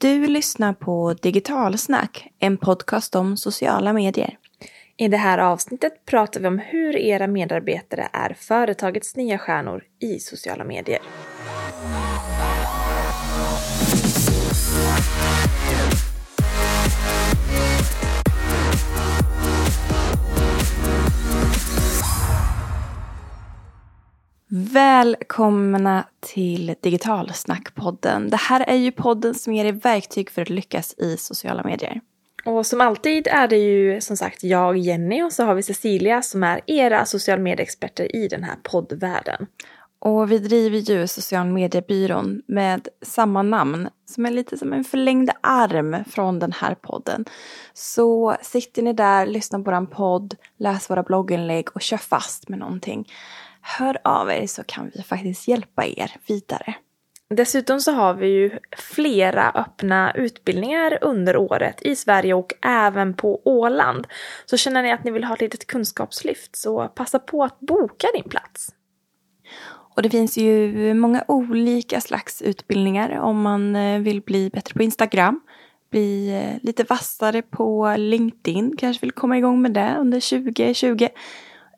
Du lyssnar på Digitalsnack, en podcast om sociala medier. I det här avsnittet pratar vi om hur era medarbetare är företagets nya stjärnor i sociala medier. Välkomna till Digitalsnackpodden. Det här är ju podden som ger dig verktyg för att lyckas i sociala medier. Och som alltid är det ju som sagt jag, Jenny, och så har vi Cecilia som är era social medieexperter i den här poddvärlden. Och vi driver ju social mediebyrån med samma namn som är lite som en förlängd arm från den här podden. Så sitter ni där, lyssnar på vår podd, läs våra blogginlägg och kör fast med någonting hör av er så kan vi faktiskt hjälpa er vidare. Dessutom så har vi ju flera öppna utbildningar under året i Sverige och även på Åland. Så känner ni att ni vill ha ett litet kunskapslyft så passa på att boka din plats. Och det finns ju många olika slags utbildningar om man eh, vill bli bättre på Instagram, bli eh, lite vassare på LinkedIn, kanske vill komma igång med det under 2020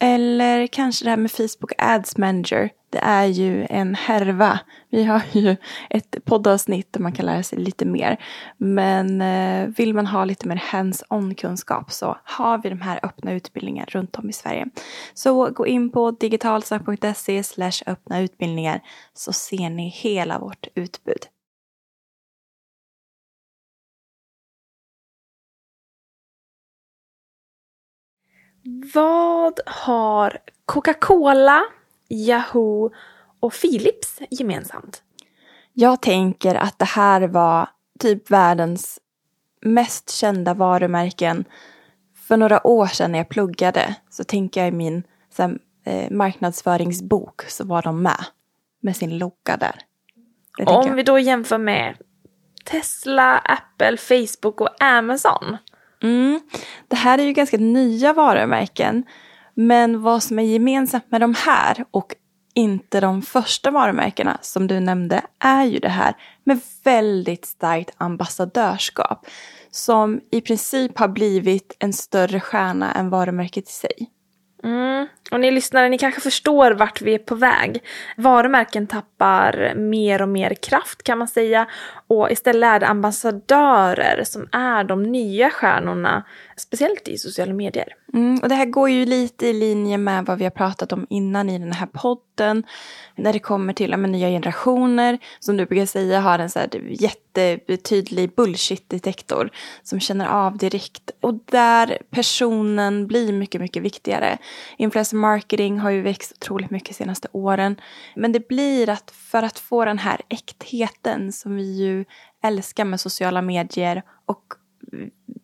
eller kanske det här med Facebook Ads Manager. Det är ju en härva. Vi har ju ett poddavsnitt där man kan lära sig lite mer. Men eh, vill man ha lite mer hands-on kunskap så har vi de här öppna utbildningarna runt om i Sverige. Så gå in på digitalsnack.se öppna utbildningar så ser ni hela vårt utbud. Vad har Coca-Cola, Yahoo och Philips gemensamt? Jag tänker att det här var typ världens mest kända varumärken. För några år sedan när jag pluggade så tänker jag i min här, eh, marknadsföringsbok så var de med. Med sin logga där. Om vi då jämför med Tesla, Apple, Facebook och Amazon. Mm. Det här är ju ganska nya varumärken. Men vad som är gemensamt med de här och inte de första varumärkena som du nämnde är ju det här med väldigt starkt ambassadörskap. Som i princip har blivit en större stjärna än varumärket i sig. Mm. Och ni lyssnare, ni kanske förstår vart vi är på väg. Varumärken tappar mer och mer kraft kan man säga. Och istället är det ambassadörer som är de nya stjärnorna, speciellt i sociala medier. Mm, och det här går ju lite i linje med vad vi har pratat om innan i den här podden. När det kommer till men, nya generationer, som du brukar säga, har en så här jättetydlig bullshit-detektor som känner av direkt. Och där personen blir mycket, mycket viktigare. Influencer marketing har ju växt otroligt mycket de senaste åren. Men det blir att för att få den här äktheten som vi ju älskar med sociala medier och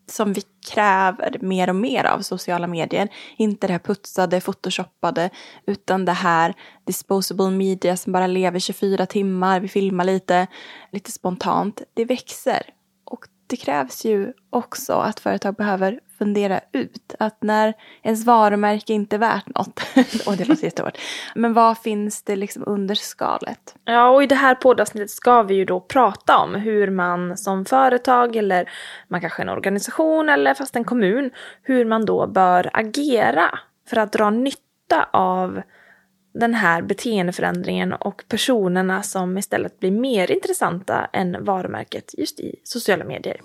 som vi kräver mer och mer av sociala medier. Inte det här putsade, photoshoppade, utan det här disposable media som bara lever 24 timmar, vi filmar lite, lite spontant. Det växer. Och det krävs ju också att företag behöver fundera ut att när ens varumärke inte är värt något, och det låter jättehårt, men vad finns det liksom under skalet? Ja, och i det här poddavsnittet ska vi ju då prata om hur man som företag eller man kanske är en organisation eller fast en kommun, hur man då bör agera för att dra nytta av den här beteendeförändringen och personerna som istället blir mer intressanta än varumärket just i sociala medier.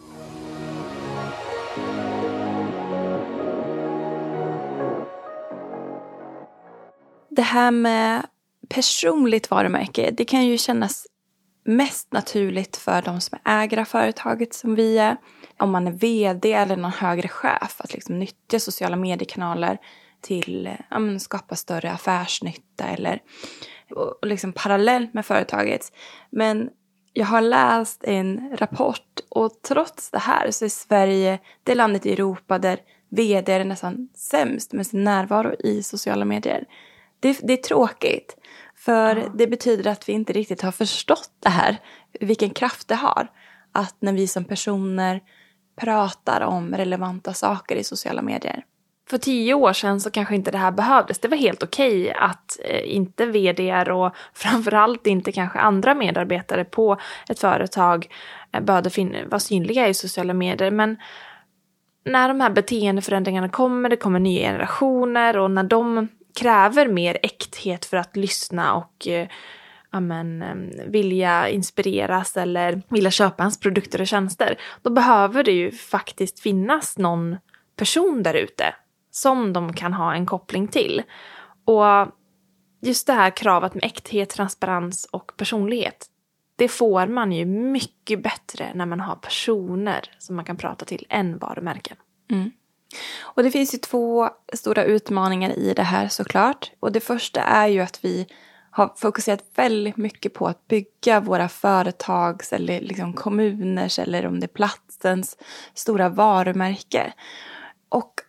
Det här med personligt varumärke, det kan ju kännas mest naturligt för de som äger av företaget som vi är. Om man är vd eller någon högre chef, att liksom nyttja sociala mediekanaler till att skapa större affärsnytta eller och liksom parallellt med företaget. Men jag har läst en rapport och trots det här så är Sverige det landet i Europa där vd är nästan sämst med sin närvaro i sociala medier. Det, det är tråkigt. För ja. det betyder att vi inte riktigt har förstått det här. Vilken kraft det har. Att när vi som personer pratar om relevanta saker i sociala medier. För tio år sedan så kanske inte det här behövdes. Det var helt okej okay att eh, inte vd och framförallt inte kanske andra medarbetare på ett företag behövde vara synliga i sociala medier. Men när de här beteendeförändringarna kommer, det kommer nya generationer och när de kräver mer äkthet för att lyssna och eh, amen, eh, vilja inspireras eller vilja köpa hans produkter och tjänster, då behöver det ju faktiskt finnas någon person där ute som de kan ha en koppling till. Och just det här kravet med äkthet, transparens och personlighet, det får man ju mycket bättre när man har personer som man kan prata till än varumärken. Mm. Och det finns ju två stora utmaningar i det här såklart. Och det första är ju att vi har fokuserat väldigt mycket på att bygga våra företags eller liksom kommuners eller om det är platsens stora varumärke.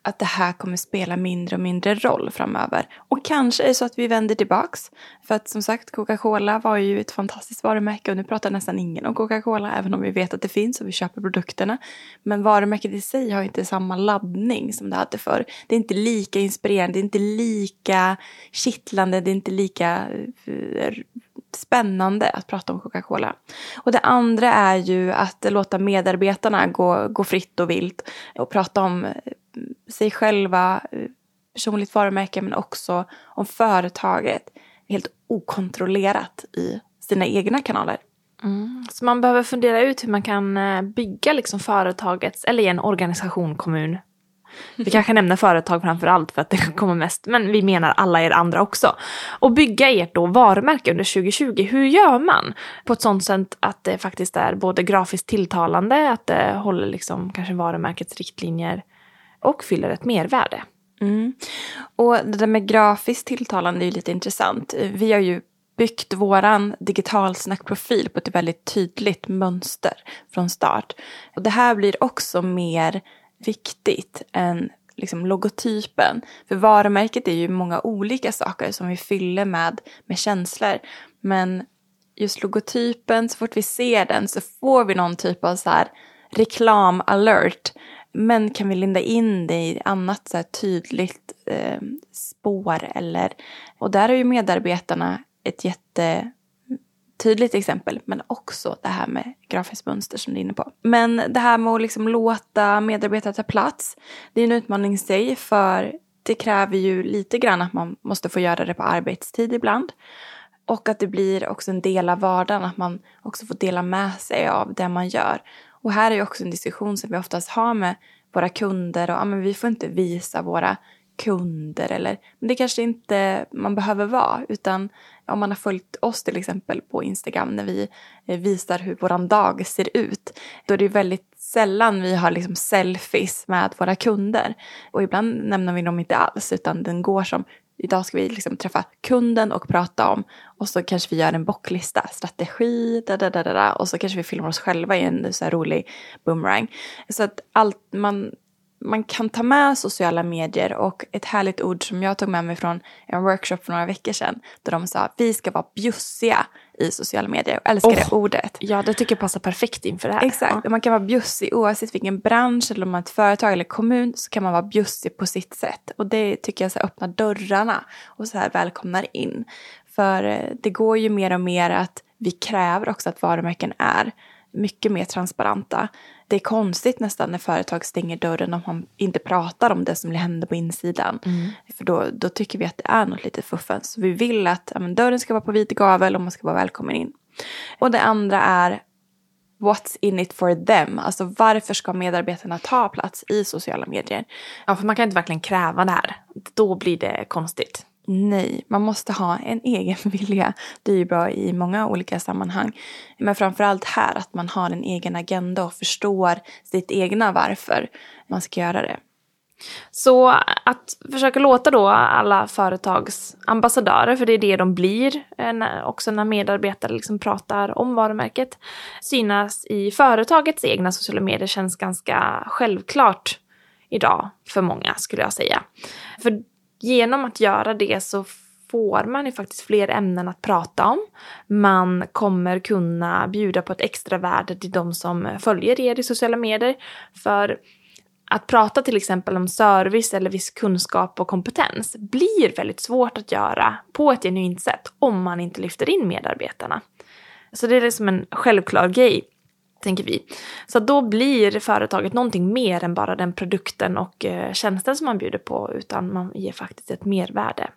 Att det här kommer spela mindre och mindre roll framöver. Och kanske är det så att vi vänder tillbaks. För att som sagt, Coca-Cola var ju ett fantastiskt varumärke och nu pratar nästan ingen om Coca-Cola, även om vi vet att det finns och vi köper produkterna. Men varumärket i sig har inte samma laddning som det hade förr. Det är inte lika inspirerande, det är inte lika kittlande, det är inte lika eh, spännande att prata om Coca-Cola. Och det andra är ju att låta medarbetarna gå, gå fritt och vilt och prata om sig själva, personligt varumärke men också om företaget helt okontrollerat i sina egna kanaler. Mm. Så man behöver fundera ut hur man kan eh, bygga liksom företagets, eller en organisation, kommun. Vi kanske nämner företag framför allt för att det kommer mest, men vi menar alla er andra också. Och bygga ert då varumärke under 2020, hur gör man? På ett sånt sätt att det faktiskt är både grafiskt tilltalande, att det håller liksom kanske varumärkets riktlinjer och fyller ett mervärde. Mm. Och det där med grafiskt tilltalande är ju lite intressant. Vi har ju byggt våran digital snackprofil på ett väldigt tydligt mönster från start. Och det här blir också mer viktigt än liksom logotypen. För varumärket är ju många olika saker som vi fyller med, med känslor. Men just logotypen, så fort vi ser den så får vi någon typ av så här reklam-alert men kan vi linda in det i annat så tydligt eh, spår eller... Och där är ju medarbetarna ett jättetydligt exempel. Men också det här med grafiskt mönster som du är inne på. Men det här med att liksom låta medarbetare ta plats. Det är en utmaning i sig för det kräver ju lite grann att man måste få göra det på arbetstid ibland. Och att det blir också en del av vardagen, att man också får dela med sig av det man gör. Och här är ju också en diskussion som vi oftast har med våra kunder och ja, men vi får inte visa våra kunder eller men det kanske inte man behöver vara utan om man har följt oss till exempel på Instagram när vi eh, visar hur våran dag ser ut då är det väldigt sällan vi har liksom selfies med våra kunder. Och ibland nämner vi dem inte alls utan den går som idag ska vi liksom träffa kunden och prata om och så kanske vi gör en bocklista, strategi, da, da, da, da, och så kanske vi filmar oss själva i en så här rolig boomerang. Så att allt man, man kan ta med sociala medier och ett härligt ord som jag tog med mig från en workshop för några veckor sedan där de sa vi ska vara bjussiga i sociala medier. Jag älskar oh, det ordet. Ja, det tycker jag passar perfekt inför det här. Exakt. Ja. Man kan vara bjussig oavsett vilken bransch eller om man är ett företag eller kommun så kan man vara bjussig på sitt sätt. Och det tycker jag så öppnar dörrarna och så här välkomnar in. För eh, det går ju mer och mer att vi kräver också att varumärken är mycket mer transparenta. Det är konstigt nästan när företag stänger dörren om man inte pratar om det som händer på insidan. Mm. För då, då tycker vi att det är något lite fuffens. Så vi vill att ja, dörren ska vara på vit gavel och man ska vara välkommen in. Och det andra är What's in it for them? Alltså varför ska medarbetarna ta plats i sociala medier? Ja, för man kan inte verkligen kräva det här. Då blir det konstigt. Nej, man måste ha en egen vilja. Det är ju bra i många olika sammanhang. Men framförallt här att man har en egen agenda och förstår sitt egna varför man ska göra det. Så att försöka låta då alla företags ambassadörer, för det är det de blir eh, också när medarbetare liksom pratar om varumärket, synas i företagets egna sociala medier känns ganska självklart idag för många skulle jag säga. För genom att göra det så får man ju faktiskt fler ämnen att prata om. Man kommer kunna bjuda på ett extra värde till de som följer er i sociala medier. För att prata till exempel om service eller viss kunskap och kompetens blir väldigt svårt att göra på ett genuint sätt om man inte lyfter in medarbetarna. Så det är liksom en självklar grej tänker vi. Så då blir företaget någonting mer än bara den produkten och eh, tjänsten som man bjuder på, utan man ger faktiskt ett mervärde.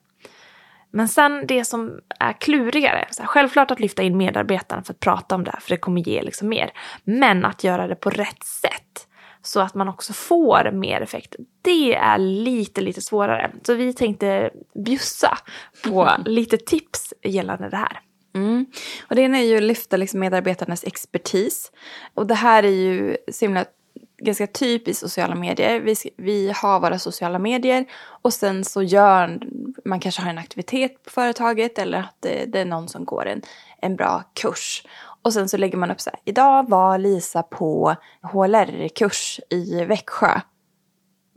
Men sen det som är klurigare, så här, självklart att lyfta in medarbetarna för att prata om det här, för det kommer ge liksom mer. Men att göra det på rätt sätt, så att man också får mer effekt, det är lite, lite svårare. Så vi tänkte bjussa på lite tips gällande det här. Mm. Och det ena är ju att lyfta liksom medarbetarnas expertis. Och det här är ju så himla ganska typiskt sociala medier. Vi, vi har våra sociala medier och sen så gör man kanske har en aktivitet på företaget eller att det, det är någon som går en, en bra kurs. Och sen så lägger man upp så här, idag var Lisa på HLR-kurs i Växjö.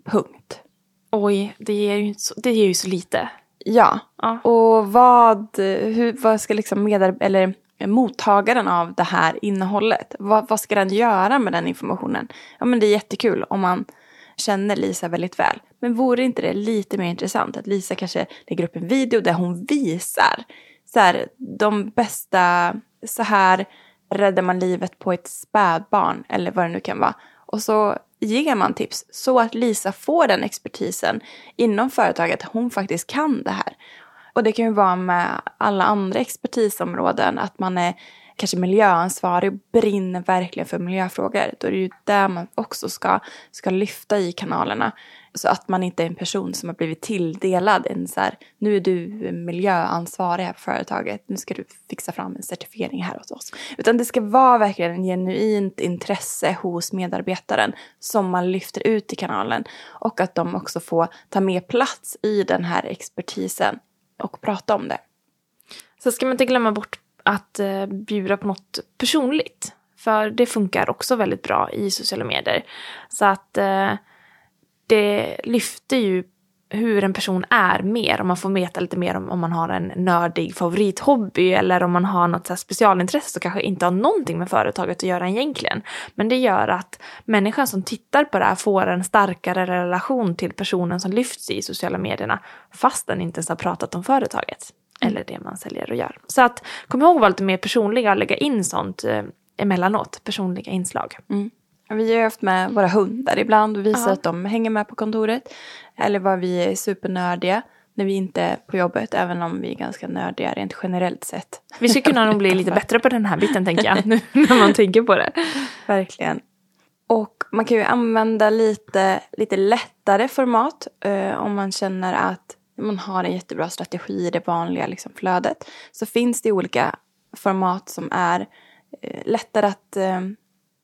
Punkt. Oj, det ger ju så, det ger ju så lite. Ja. ja. och vad, hur, vad ska liksom medar eller mottagaren av det här innehållet, vad, vad ska den göra med den informationen? Ja men det är jättekul om man känner Lisa väldigt väl. Men vore inte det lite mer intressant att Lisa kanske lägger upp en video där hon visar så här, de bästa, så här räddar man livet på ett spädbarn eller vad det nu kan vara. Och så ger man tips så att Lisa får den expertisen inom företaget. Hon faktiskt kan det här. Och det kan ju vara med alla andra expertisområden, att man är kanske miljöansvarig och brinner verkligen för miljöfrågor. Då är det ju där man också ska, ska lyfta i kanalerna. Så att man inte är en person som har blivit tilldelad en så här, nu är du miljöansvarig här på företaget, nu ska du fixa fram en certifiering här hos oss. Utan det ska vara verkligen en genuint intresse hos medarbetaren som man lyfter ut i kanalen. Och att de också får ta mer plats i den här expertisen och prata om det. Så ska man inte glömma bort att eh, bjuda på något personligt. För det funkar också väldigt bra i sociala medier. Så att eh, det lyfter ju hur en person är mer, om man får veta lite mer om, om man har en nördig favorithobby eller om man har något så specialintresse som kanske inte har någonting med företaget att göra egentligen. Men det gör att människan som tittar på det här får en starkare relation till personen som lyfts i sociala medierna fast den inte ens har pratat om företaget mm. eller det man säljer och gör. Så att kom ihåg att vara lite mer personliga och lägga in sånt eh, emellanåt, personliga inslag. Mm. Vi har haft med våra hundar ibland och visat att de hänger med på kontoret. Eller vad vi är supernördiga när vi inte är på jobbet, även om vi är ganska nördiga rent generellt sett. Vi skulle kunna nog bli lite bättre på den här biten tänker jag, nu när man tänker på det. Verkligen. Och man kan ju använda lite, lite lättare format eh, om man känner att man har en jättebra strategi i det vanliga liksom, flödet. Så finns det olika format som är eh, lättare att eh,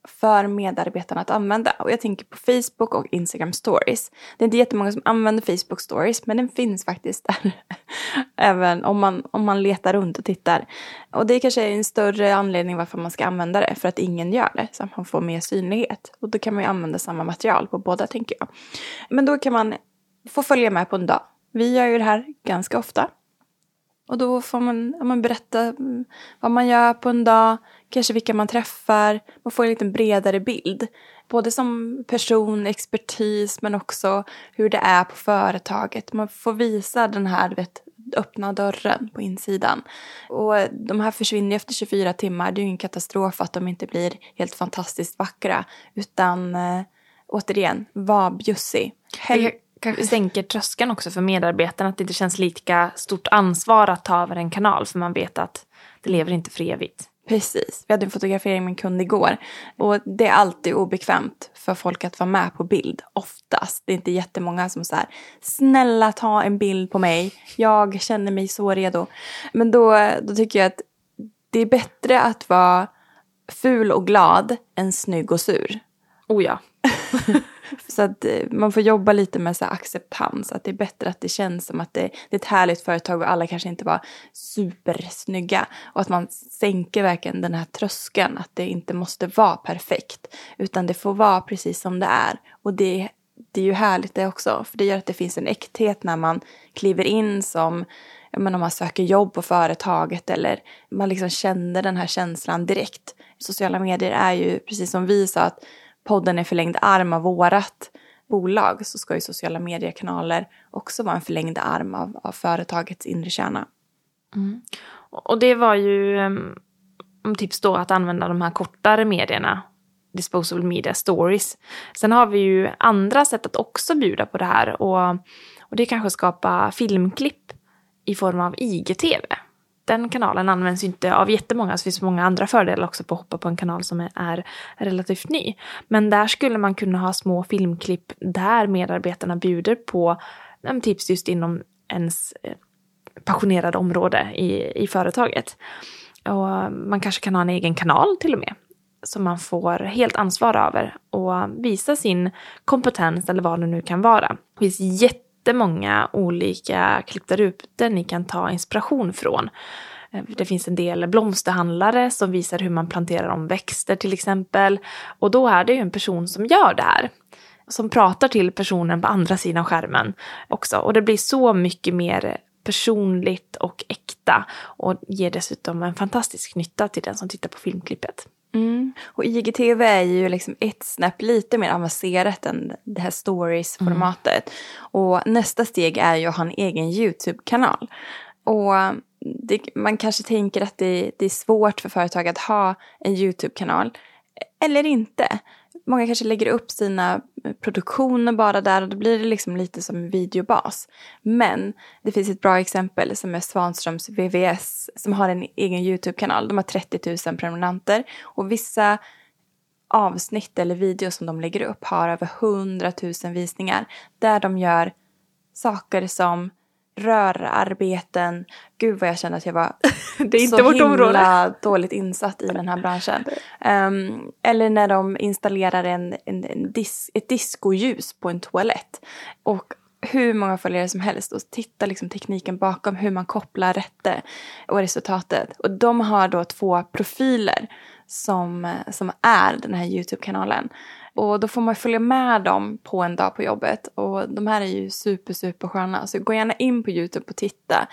för medarbetarna att använda. Och jag tänker på Facebook och Instagram stories. Det är inte jättemånga som använder Facebook stories, men den finns faktiskt där. Även om man, om man letar runt och tittar. Och det kanske är en större anledning varför man ska använda det, för att ingen gör det, så att man får mer synlighet. Och då kan man ju använda samma material på båda, tänker jag. Men då kan man få följa med på en dag. Vi gör ju det här ganska ofta. Och då får man, man berätta mm, vad man gör på en dag, kanske vilka man träffar. Man får en lite bredare bild. Både som person, expertis, men också hur det är på företaget. Man får visa den här vet, öppna dörren på insidan. Och de här försvinner efter 24 timmar. Det är ju ingen katastrof att de inte blir helt fantastiskt vackra. Utan äh, återigen, var bjussig. Hel kanske sänker tröskeln också för medarbetarna. Att det inte känns lika stort ansvar att ta över en kanal. För man vet att det lever inte för evigt. Precis. Vi hade en fotografering med en kund igår. Och det är alltid obekvämt för folk att vara med på bild. Oftast. Det är inte jättemånga som säger snälla ta en bild på mig. Jag känner mig så redo. Men då, då tycker jag att det är bättre att vara ful och glad än snygg och sur. Oh ja. Så att eh, man får jobba lite med så acceptans. Att det är bättre att det känns som att det, det är ett härligt företag och alla kanske inte var supersnygga. Och att man sänker verkligen den här tröskeln. Att det inte måste vara perfekt. Utan det får vara precis som det är. Och det, det är ju härligt det också. För det gör att det finns en äkthet när man kliver in som men om man söker jobb på företaget eller man liksom känner den här känslan direkt. Sociala medier är ju, precis som vi sa, att podden är förlängd arm av vårat bolag så ska ju sociala mediekanaler också vara en förlängd arm av, av företagets inre kärna. Mm. Och det var ju um, tips då att använda de här kortare medierna disposable media stories. Sen har vi ju andra sätt att också bjuda på det här och, och det är kanske att skapa filmklipp i form av IGTV. Den kanalen används ju inte av jättemånga, så det finns många andra fördelar också på att hoppa på en kanal som är, relativt ny. Men där skulle man kunna ha små filmklipp där medarbetarna bjuder på tips just inom ens eh, passionerade område i, i företaget. Och man kanske kan ha en egen kanal till och med som man får helt ansvar över och visa sin kompetens eller vad det nu kan vara. Det finns jättemånga olika klippta rutor ni kan ta inspiration från. Eh, det finns en del blomsterhandlare som visar hur man planterar om växter till exempel. Och då är det ju en person som gör det här. Som pratar till personen på andra sidan skärmen också. Och det blir så mycket mer personligt och äkta och ger dessutom en fantastisk nytta till den som tittar på filmklippet. Mm. Och IGTV är ju liksom ett snäpp lite mer avancerat än det här stories-formatet. Mm. Och nästa steg är ju att ha en egen YouTube-kanal. Och det, man kanske tänker att det, det, är svårt för företag att ha en YouTube-kanal. Eller inte. Många kanske lägger upp sina eh, produktioner bara där och då blir det liksom lite som videobas. Men det finns ett bra exempel som är Svanströms VVS som har en egen YouTube-kanal. De har 30 000 prenumeranter och vissa avsnitt eller videos som de lägger upp har över 100 000 visningar där de gör saker som rörarbeten. Gud vad jag känner att jag var det är inte så vårt himla område. dåligt insatt i den här branschen. Um, eller när de installerar en, en, en dis, ett discoljus på en toalett. Och hur många följare som helst och titta liksom tekniken bakom hur man kopplar rätte och resultatet. Och de har då två profiler som, som är den här YouTube-kanalen. Och då får man följa med dem på en dag på jobbet. Och de här är ju super, super sköna. Så gå gärna in på YouTube och titta.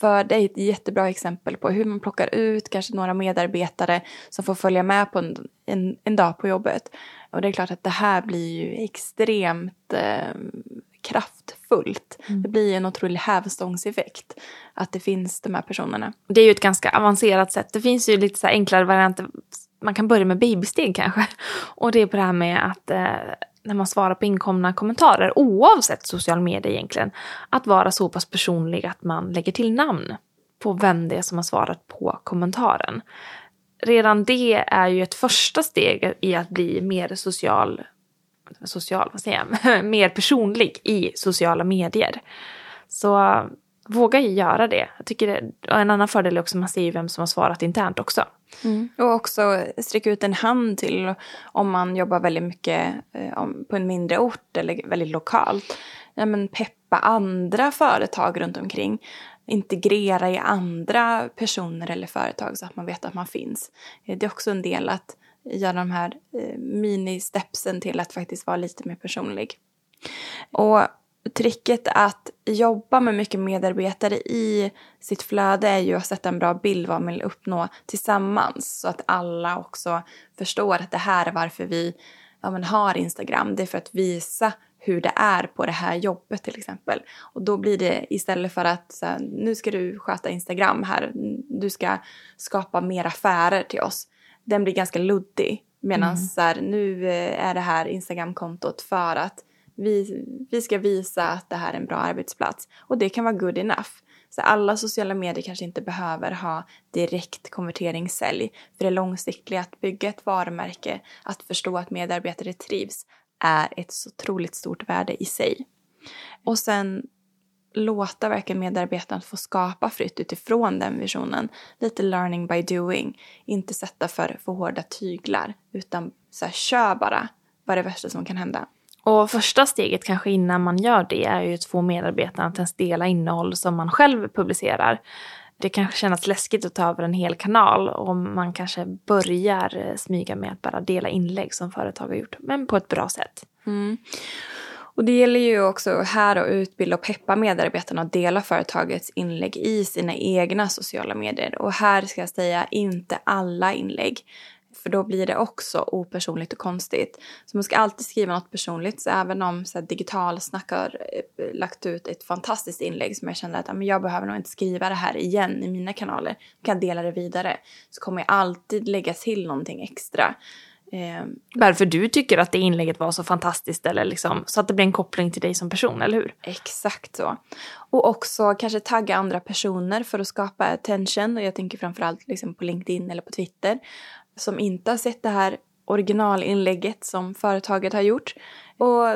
För det är ett jättebra exempel på hur man plockar ut kanske några medarbetare som får följa med på en, en, en dag på jobbet. Och det är klart att det här blir ju extremt eh, kraftfullt. Mm. Det blir en otrolig hävstångseffekt att det finns de här personerna. Det är ju ett ganska avancerat sätt. Det finns ju lite så enklare varianter man kan börja med babysteg kanske. Och det är på det här med att eh, när man svarar på inkomna kommentarer, oavsett social media egentligen, att vara så pass personlig att man lägger till namn på vem det är som har svarat på kommentaren. Redan det är ju ett första steg i att bli mer social, social vad säger jag, mer personlig i sociala medier. Så våga göra det. Jag tycker det, och en annan fördel är också att man ser vem som har svarat internt också. Mm. Och också sträcka ut en hand till om man jobbar väldigt mycket eh, på en mindre ort eller väldigt lokalt. Ja, men peppa andra företag runt omkring. Integrera i andra personer eller företag så att man vet att man finns. Eh, det är också en del att göra de här eh, mini-stepsen till att faktiskt vara lite mer personlig. Och tricket att jobba med mycket medarbetare i sitt flöde är ju att sätta en bra bild vad man vill uppnå tillsammans. Så att alla också förstår att det här är varför vi ja, men har Instagram. Det är för att visa hur det är på det här jobbet till exempel. Och då blir det istället för att här, nu ska du sköta Instagram här, du ska skapa mer affärer till oss. Den blir ganska luddig. Medan mm. nu eh, är det här Instagramkontot för att vi, vi ska visa att det här är en bra arbetsplats. Och det kan vara good enough. Så alla sociala medier kanske inte behöver ha direkt konverteringssälj. För det långsiktiga, att bygga ett varumärke, att förstå att medarbetare trivs, är ett så otroligt stort värde i sig. Och sen låta verkligen medarbetaren få skapa fritt utifrån den visionen. Lite learning by doing. Inte sätta för, för hårda tyglar, utan så här, kör bara. Vad är det värsta som kan hända? Och första steget kanske innan man gör det är ju att få medarbetarna att ens dela innehåll som man själv publicerar. Det kanske kännas läskigt att ta över en hel kanal och man kanske börjar eh, smyga med att bara dela inlägg som företag har gjort, men på ett bra sätt. Mm. Och det gäller ju också här att utbilda och peppa medarbetarna att dela företagets inlägg i sina egna sociala medier. Och här ska jag säga inte alla inlägg. För då blir det också opersonligt och konstigt. Så man ska alltid skriva något personligt. Så även om så här, Digitalsnack har eh, lagt ut ett fantastiskt inlägg som jag kände att jag behöver nog inte skriva det här igen i mina kanaler. Jag kan dela det vidare. Så kommer jag alltid lägga till någonting extra. Eh, Varför du tycker att det inlägget var så fantastiskt eller liksom, så att det blir en koppling till dig som person, eller hur? Exakt så. Och också kanske tagga andra personer för att skapa attention. Och jag tänker framförallt liksom på LinkedIn eller på Twitter. Som inte har sett det här originalinlägget som företaget har gjort. Och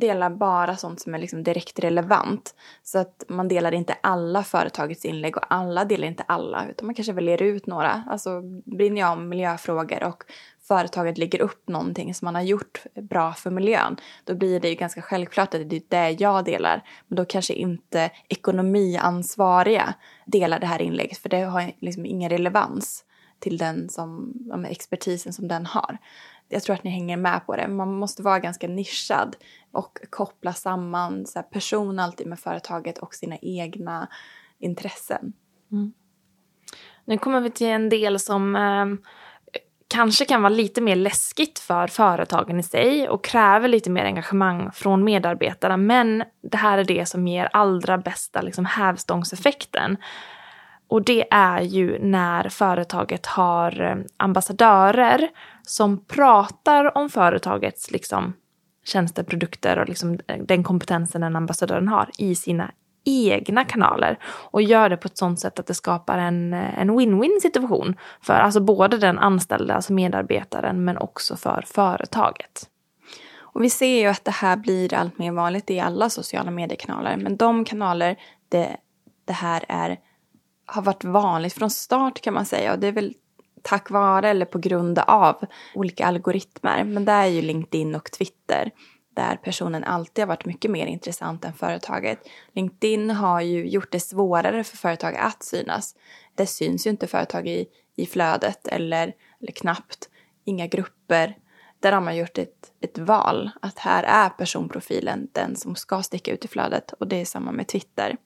dela bara sånt som är liksom direkt relevant. Så att man delar inte alla företagets inlägg och alla delar inte alla. Utan man kanske väljer ut några. Alltså brinner jag om miljöfrågor och företaget lägger upp någonting som man har gjort bra för miljön. Då blir det ju ganska självklart att det är det jag delar. Men då kanske inte ekonomiansvariga delar det här inlägget. För det har liksom ingen relevans till den som, ja, expertisen som den har. Jag tror att ni hänger med på det. Man måste vara ganska nischad och koppla samman så här, person alltid med företaget och sina egna intressen. Mm. Nu kommer vi till en del som eh, kanske kan vara lite mer läskigt för företagen i sig och kräver lite mer engagemang från medarbetarna. Men det här är det som ger allra bästa liksom, hävstångseffekten. Och det är ju när företaget har eh, ambassadörer som pratar om företagets liksom, tjänster, produkter och liksom eh, den kompetensen den ambassadören har i sina egna kanaler och gör det på ett sånt sätt att det skapar en, eh, en win-win situation för alltså både den anställda, alltså medarbetaren, men också för företaget. Och vi ser ju att det här blir allt mer vanligt i alla sociala mediekanaler, men de kanaler det, det här är har varit vanligt från start kan man säga och det är väl tack vare eller på grund av olika algoritmer. Men det är ju LinkedIn och Twitter där personen alltid har varit mycket mer intressant än företaget. LinkedIn har ju gjort det svårare för företag att synas. Det syns ju inte företag i, i flödet eller, eller knappt. Inga grupper. Där har man gjort ett, ett val att här är personprofilen den som ska sticka ut i flödet och det är samma med Twitter.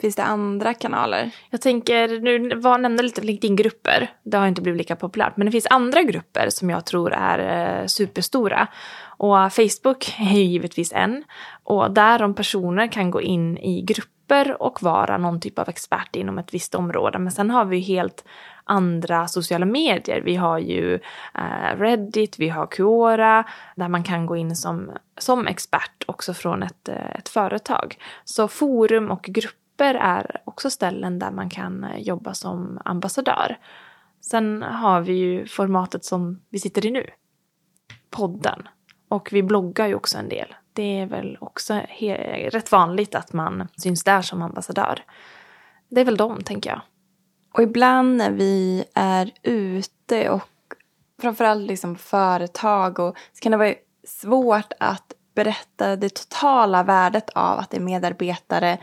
Finns det andra kanaler? Jag tänker, nu var nämnde lite LinkedIn-grupper. Det har inte blivit lika populärt. Men det finns andra grupper som jag tror är eh, superstora. Och Facebook är ju givetvis en. Och där de personer kan gå in i grupper och vara någon typ av expert inom ett visst område. Men sen har vi helt andra sociala medier. Vi har ju eh, Reddit, vi har Quora, där man kan gå in som, som expert också från ett, eh, ett företag. Så forum och grupper grupper är också ställen där man kan eh, jobba som ambassadör. Sen har vi ju formatet som vi sitter i nu. Podden. Och vi bloggar ju också en del. Det är väl också rätt vanligt att man syns där som ambassadör. Det är väl de, tänker jag. Och ibland när vi är ute och framförallt liksom företag och så kan det vara svårt att berätta det totala värdet av att det är medarbetare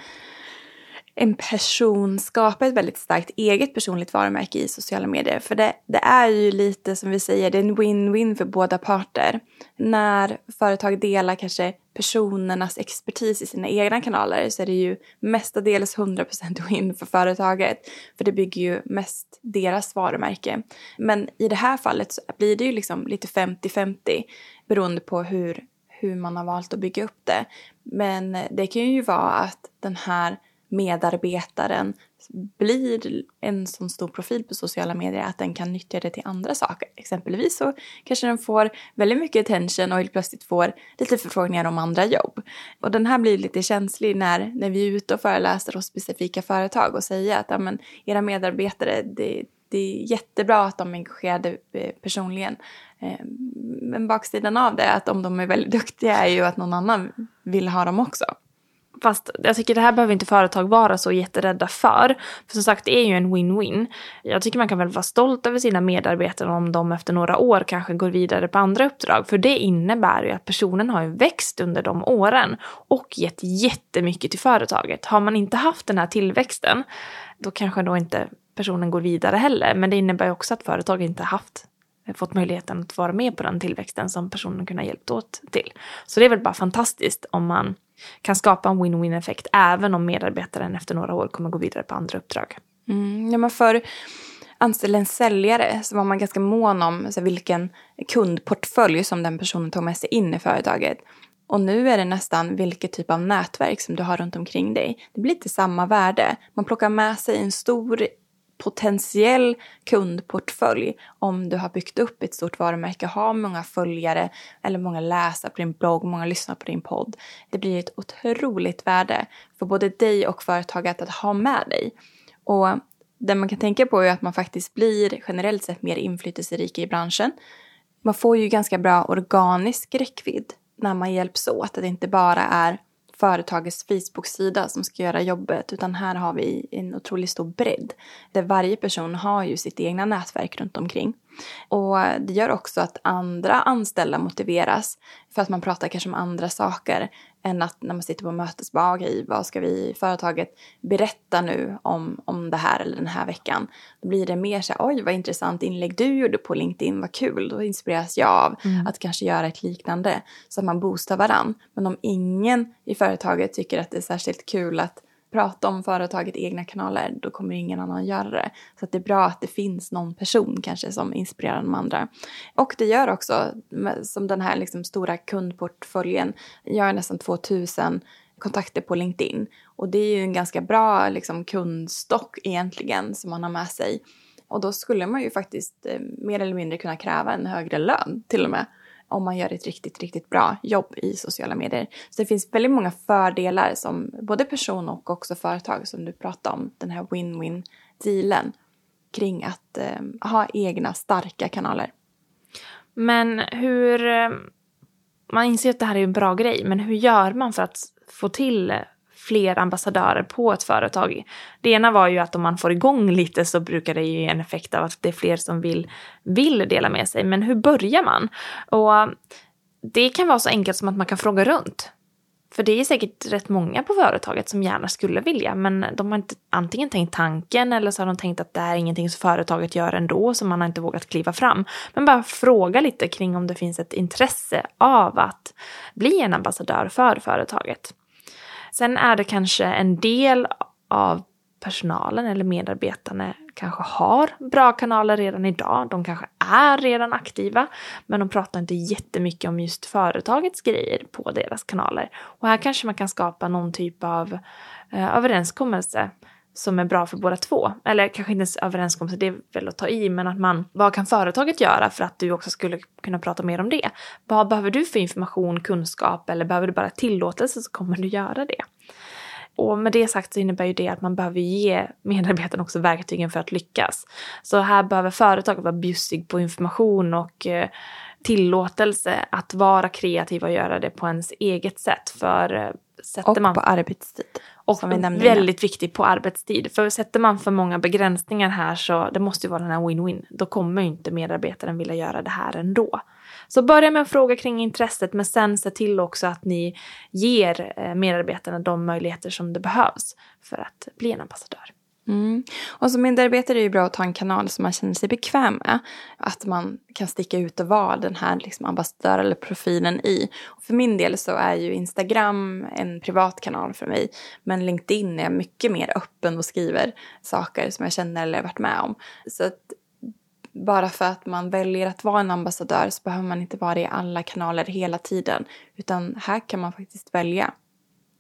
en person skapar ett väldigt starkt eget personligt varumärke i sociala medier. För det, det är ju lite som vi säger, det är en win-win för båda parter. När företag delar kanske personernas expertis i sina egna kanaler så är det ju mestadels 100% win för företaget. För det bygger ju mest deras varumärke. Men i det här fallet så blir det ju liksom lite 50-50 beroende på hur, hur man har valt att bygga upp det. Men det kan ju vara att den här medarbetaren blir en sån stor profil på sociala medier att den kan nyttja det till andra saker. Exempelvis så kanske den får väldigt mycket attention och helt plötsligt får lite förfrågningar om andra jobb. Och den här blir lite känslig när, när vi är ute och föreläser hos specifika företag och säger att ja, men, era medarbetare, det, det är jättebra att de är engagerade eh, personligen. Ehm, men baksidan av det, att om de är väldigt duktiga, är ju att någon annan vill ha dem också. Fast jag tycker det här behöver inte företag vara så jätterädda för. För som sagt, det är ju en win-win. Jag tycker man kan väl vara stolt över sina medarbetare om de efter några år kanske går vidare på andra uppdrag. För det innebär ju att personen har ju växt under de åren och gett jättemycket till företaget. Har man inte haft den här tillväxten, då kanske då inte personen går vidare heller. Men det innebär ju också att företaget inte haft fått möjligheten att vara med på den tillväxten som personen kunnat hjälpt åt till. Så det är väl bara fantastiskt om man kan skapa en win-win effekt även om medarbetaren efter några år kommer gå vidare på andra uppdrag. Mm, ja, men för anställde en säljare så var man ganska mån om så vilken kundportfölj som den personen tog med sig in i företaget. Och nu är det nästan vilket typ av nätverk som du har runt omkring dig. Det blir lite samma värde. Man plockar med sig en stor potentiell kundportfölj om du har byggt upp ett stort varumärke, har många följare eller många läsare på din blogg, många lyssnar på din podd. Det blir ett otroligt värde för både dig och företaget att ha med dig. Och det man kan tänka på är att man faktiskt blir generellt sett mer inflytelserik i branschen. Man får ju ganska bra organisk räckvidd när man hjälps åt. Att det inte bara är företagets Facebook-sida som ska göra jobbet utan här har vi en otroligt stor bredd där varje person har ju sitt egna nätverk runt omkring. Och det gör också att andra anställda motiveras för att man pratar kanske om andra saker än att när man sitter på mötes bara okej, vad ska vi i företaget berätta nu om, om det här eller den här veckan. Då blir det mer så här, oj vad intressant inlägg du gjorde på LinkedIn, vad kul. Då inspireras jag av mm. att kanske göra ett liknande så att man boostar varann. Men om ingen i företaget tycker att det är särskilt kul att prata om företaget i egna kanaler, då kommer ingen annan göra det. Så det är bra att det finns någon person kanske som inspirerar de andra. Och det gör också, som den här liksom stora kundportföljen, jag har nästan 2000 kontakter på LinkedIn. Och det är ju en ganska bra liksom, kundstock egentligen som man har med sig. Och då skulle man ju faktiskt eh, mer eller mindre kunna kräva en högre lön till och med om man gör ett riktigt, riktigt bra jobb i sociala medier. Så det finns väldigt många fördelar som både person och också företag som du pratar om, den här win-win dealen kring att eh, ha egna starka kanaler. Men hur, eh, man inser att det här är en bra grej, men hur gör man för att få till fler ambassadörer på ett företag. Det ena var ju att om man får igång lite så brukar det ju ge en effekt av att det är fler som vill, vill dela med sig. Men hur börjar man? Och eh, det kan vara så enkelt som att man kan fråga runt. För det är säkert rätt många på företaget som gärna skulle vilja, men de har inte antingen tänkt tanken eller så har de tänkt att det här är ingenting som företaget gör ändå, så man har inte vågat kliva fram. Men bara fråga lite kring om det finns ett intresse av att bli en ambassadör för företaget. Sen är det kanske en del av personalen eller medarbetarna kanske har bra kanaler redan idag. De kanske är redan aktiva, men de pratar inte jättemycket om just företagets grejer på deras kanaler. Och här kanske man kan skapa någon typ av eh, överenskommelse som är bra för båda två. Eller kanske inte ens överenskommelse, det är väl att ta i, men att man, vad kan företaget göra för att du också skulle kunna prata mer om det? Vad behöver du för information, kunskap eller behöver du bara tillåtelse så kommer du göra det. Och med det sagt så innebär ju det att man behöver ge medarbetarna också verktygen för att lyckas. Så här behöver företaget vara bjussig på information och eh, tillåtelse att vara kreativ och göra det på ens eget sätt. För eh, sätter och man... på arbetstid. Och väldigt viktigt på arbetstid. För sätter man för många begränsningar här så det måste ju vara den här win-win. Då kommer ju inte medarbetaren vilja göra det här ändå. Så börja med att fråga kring intresset men sen se till också att ni ger eh, medarbetarna de möjligheter som det behövs för att bli en ambassadör. Mm. Och som medarbetare är det ju bra att ha en kanal som man känner sig bekväm med. Att man kan sticka ut och vara den här liksom ambassadör eller profilen i. Och för min del så är ju Instagram en privat kanal för mig. Men LinkedIn är jag mycket mer öppen och skriver saker som jag känner eller har varit med om. Så att bara för att man väljer att vara en ambassadör så behöver man inte vara det i alla kanaler hela tiden. Utan här kan man faktiskt välja.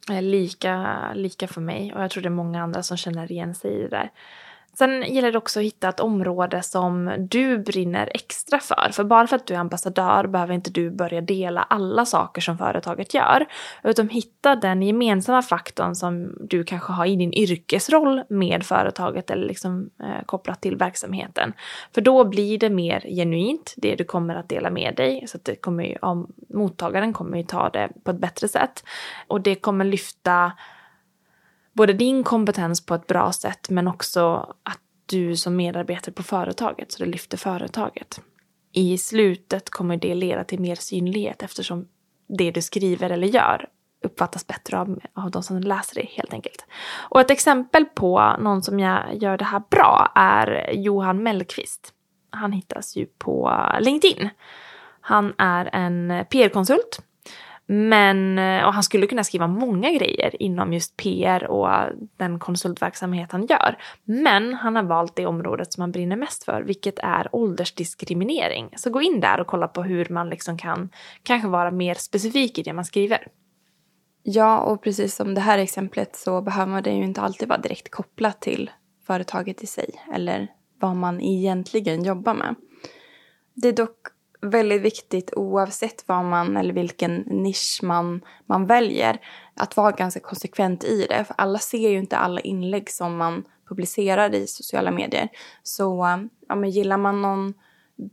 Eh, lika, lika för mig och jag tror det är många andra som känner igen sig i det där. Sen gäller det också att hitta ett område som du brinner extra för. För bara för att du är ambassadör behöver inte du börja dela alla saker som företaget gör. Utan hitta den gemensamma faktorn som du kanske har i din yrkesroll med företaget eller liksom eh, kopplat till verksamheten. För då blir det mer genuint, det du kommer att dela med dig. Så att det kommer ju, om, mottagaren kommer ju ta det på ett bättre sätt. Och det kommer lyfta både din kompetens på ett bra sätt men också att du som medarbetare på företaget, så det lyfter företaget. I slutet kommer det leda till mer synlighet eftersom det du skriver eller gör uppfattas bättre av, av de som läser det helt enkelt. Och ett exempel på någon som jag gör det här bra är Johan Mellqvist. Han hittas ju på LinkedIn. Han är en PR-konsult men, eh, och han skulle kunna skriva många grejer inom just PR och den konsultverksamhet han gör. Men han har valt det området som han brinner mest för, vilket är åldersdiskriminering. Så gå in där och kolla på hur man liksom kan kanske vara mer specifik i det man skriver. Ja, och precis som det här exemplet så behöver det ju inte alltid vara direkt kopplat till företaget i sig eller vad man egentligen jobbar med. Det är dock väldigt viktigt oavsett vad man eller vilken nisch man, man väljer att vara ganska konsekvent i det. För alla ser ju inte alla inlägg som man publicerar i sociala medier. Så ja, men gillar man någon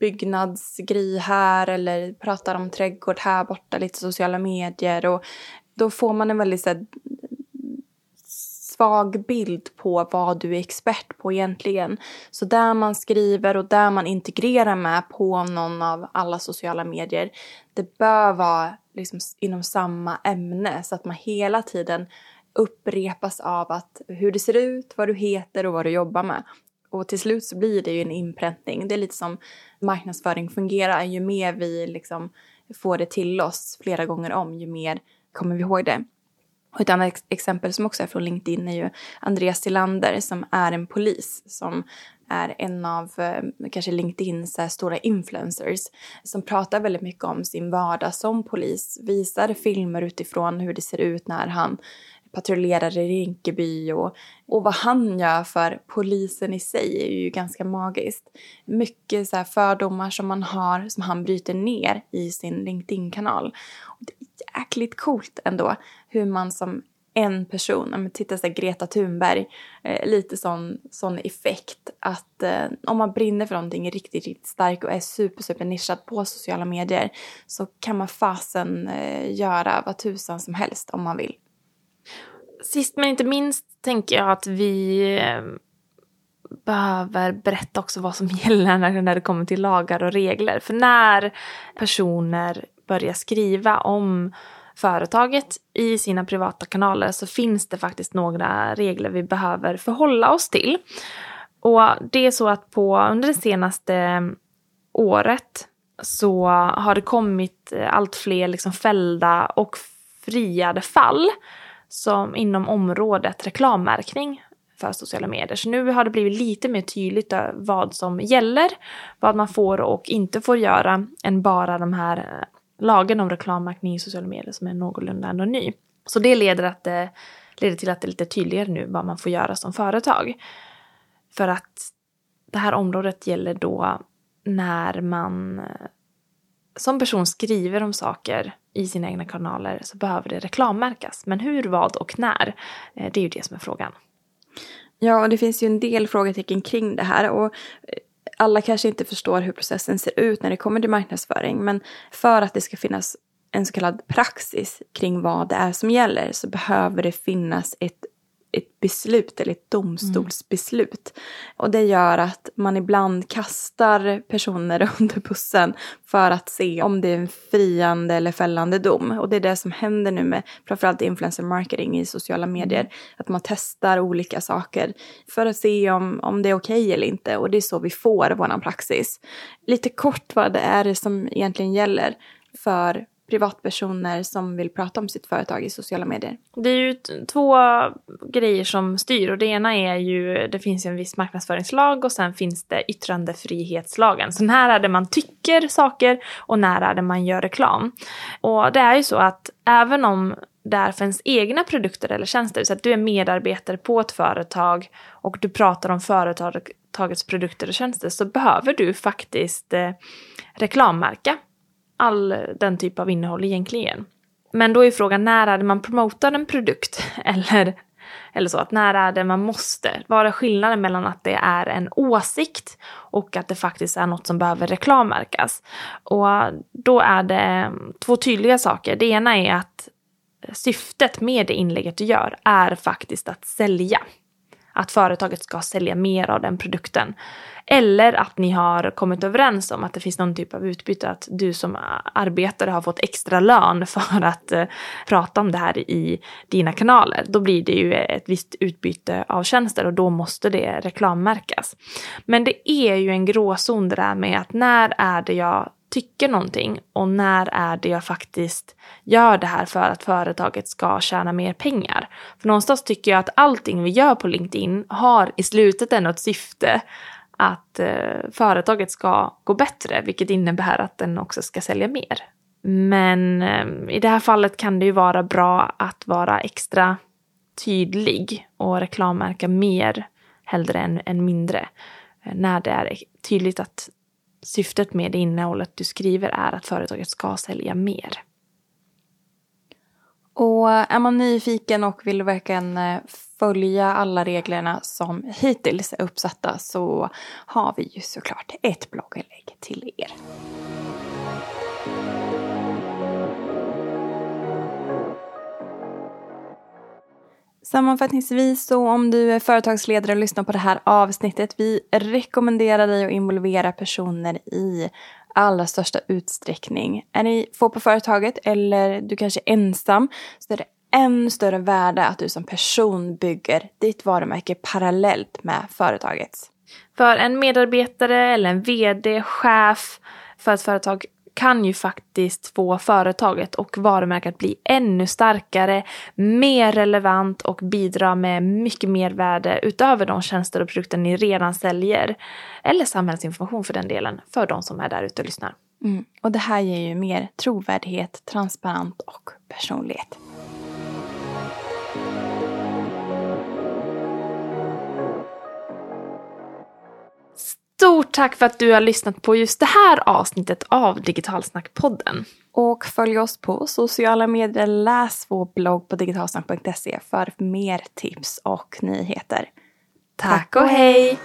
byggnadsgrej här eller pratar om trädgård här borta, lite sociala medier och då får man en väldigt så här, svag bild på vad du är expert på egentligen. Så där man skriver och där man integrerar med på någon av alla sociala medier, det bör vara liksom inom samma ämne så att man hela tiden upprepas av att hur det ser ut, vad du heter och vad du jobbar med. Och till slut så blir det ju en inpräntning. Det är lite som marknadsföring fungerar. Ju mer vi liksom får det till oss flera gånger om, ju mer kommer vi ihåg det. Och ett annat exempel som också är från LinkedIn är ju Andreas Tillander som är en polis som är en av eh, kanske LinkedIns eh, stora influencers som pratar väldigt mycket om sin vardag som polis, visar filmer utifrån hur det ser ut när han patrullerar i Rinkeby och, och vad han gör för polisen i sig är ju ganska magiskt. Mycket så fördomar som man har som han bryter ner i sin LinkedIn-kanal. Det jäkligt coolt ändå hur man som en person, titta så här, Greta Thunberg, eh, lite sån, sån effekt att eh, om man brinner för någonting riktigt, riktigt starkt och är super, super nischad på sociala medier så kan man fasen eh, göra vad tusan som helst om man vill. Sist men inte minst tänker jag att vi eh, behöver berätta också vad som gäller när det kommer till lagar och regler. För när personer börjar skriva om företaget i sina privata kanaler så finns det faktiskt några regler vi behöver förhålla oss till. Och det är så att på, under det senaste året så har det kommit allt fler liksom fällda och friade fall som inom området reklammärkning för sociala medier. Så nu har det blivit lite mer tydligt eh, vad som gäller, vad man får och inte får göra än bara de här eh, lagen om reklammärkning i sociala medier som är någorlunda ändå ny. Så det leder, att det leder till att det är lite tydligare nu vad man får göra som företag. För att det här området gäller då när man som person skriver om saker i sina egna kanaler så behöver det reklammärkas. Men hur, vad och när? Det är ju det som är frågan. Ja, och det finns ju en del frågetecken kring det här. Och eh, alla kanske inte förstår hur processen ser ut när det kommer till marknadsföring. Men för att det ska finnas en så kallad praxis kring vad det är som gäller så behöver det finnas ett ett beslut eller ett domstolsbeslut. Mm. Och det gör att man ibland kastar personer under bussen för att se om det är en friande eller fällande dom. Och det är det som händer nu med framförallt influencer marketing i sociala medier. Mm. Att man testar olika saker för att se om, om det är okej okay eller inte. Och det är så vi får vår praxis. Lite kort vad det är som egentligen gäller för privatpersoner som vill prata om sitt företag i sociala medier? Det är ju två grejer som styr och det ena är ju, det finns ju en viss marknadsföringslag och sen finns det yttrandefrihetslagen. Så när är det man tycker saker och när är det man gör reklam? Och det är ju så att även om det är för ens egna produkter eller tjänster, så att du är medarbetare på ett företag och du pratar om företagets produkter och tjänster så behöver du faktiskt eh, reklammärka all den typ av innehåll egentligen. Men då är frågan när är det man promotar en produkt? Eller, eller så, att när är det man måste? Vad är skillnaden mellan att det är en åsikt och att det faktiskt är något som behöver reklammärkas? Och då är det mm, två tydliga saker. Det ena är att syftet med det inlägget du gör är faktiskt att sälja. Att företaget ska sälja mer av den produkten. Eller att ni har kommit överens om att det finns någon typ av utbyte, att du som arbetare har fått extra lön för att eh, prata om det här i dina kanaler. Då blir det ju ett visst utbyte av tjänster och då måste det reklammärkas. Men det är ju en gråzon det där med att när är det jag tycker någonting och när är det jag faktiskt gör det här för att företaget ska tjäna mer pengar. För någonstans tycker jag att allting vi gör på LinkedIn har i slutet ändå ett syfte att eh, företaget ska gå bättre, vilket innebär att den också ska sälja mer. Men eh, i det här fallet kan det ju vara bra att vara extra tydlig och reklammärka mer hellre än, än mindre. Eh, när det är tydligt att syftet med det innehållet du skriver är att företaget ska sälja mer. Och är man nyfiken och vill verkligen eh, följa alla reglerna som hittills är uppsatta så har vi ju såklart ett blogginlägg till er. Sammanfattningsvis så om du är företagsledare och lyssnar på det här avsnittet. Vi rekommenderar dig att involvera personer i allra största utsträckning. Är ni få på företaget eller du kanske är ensam så är det ännu större värde att du som person bygger ditt varumärke parallellt med företagets. För en medarbetare eller en vd, chef för ett företag kan ju faktiskt få företaget och varumärket att bli ännu starkare, mer relevant och bidra med mycket mer värde utöver de tjänster och produkter ni redan säljer. Eller samhällsinformation för den delen, för de som är där ute och lyssnar. Mm. Och det här ger ju mer trovärdighet, transparent och personlighet. Stort tack för att du har lyssnat på just det här avsnittet av Digitalsnackpodden. Och följ oss på sociala medier. Läs vår blogg på digitalsnack.se för mer tips och nyheter. Tack och hej!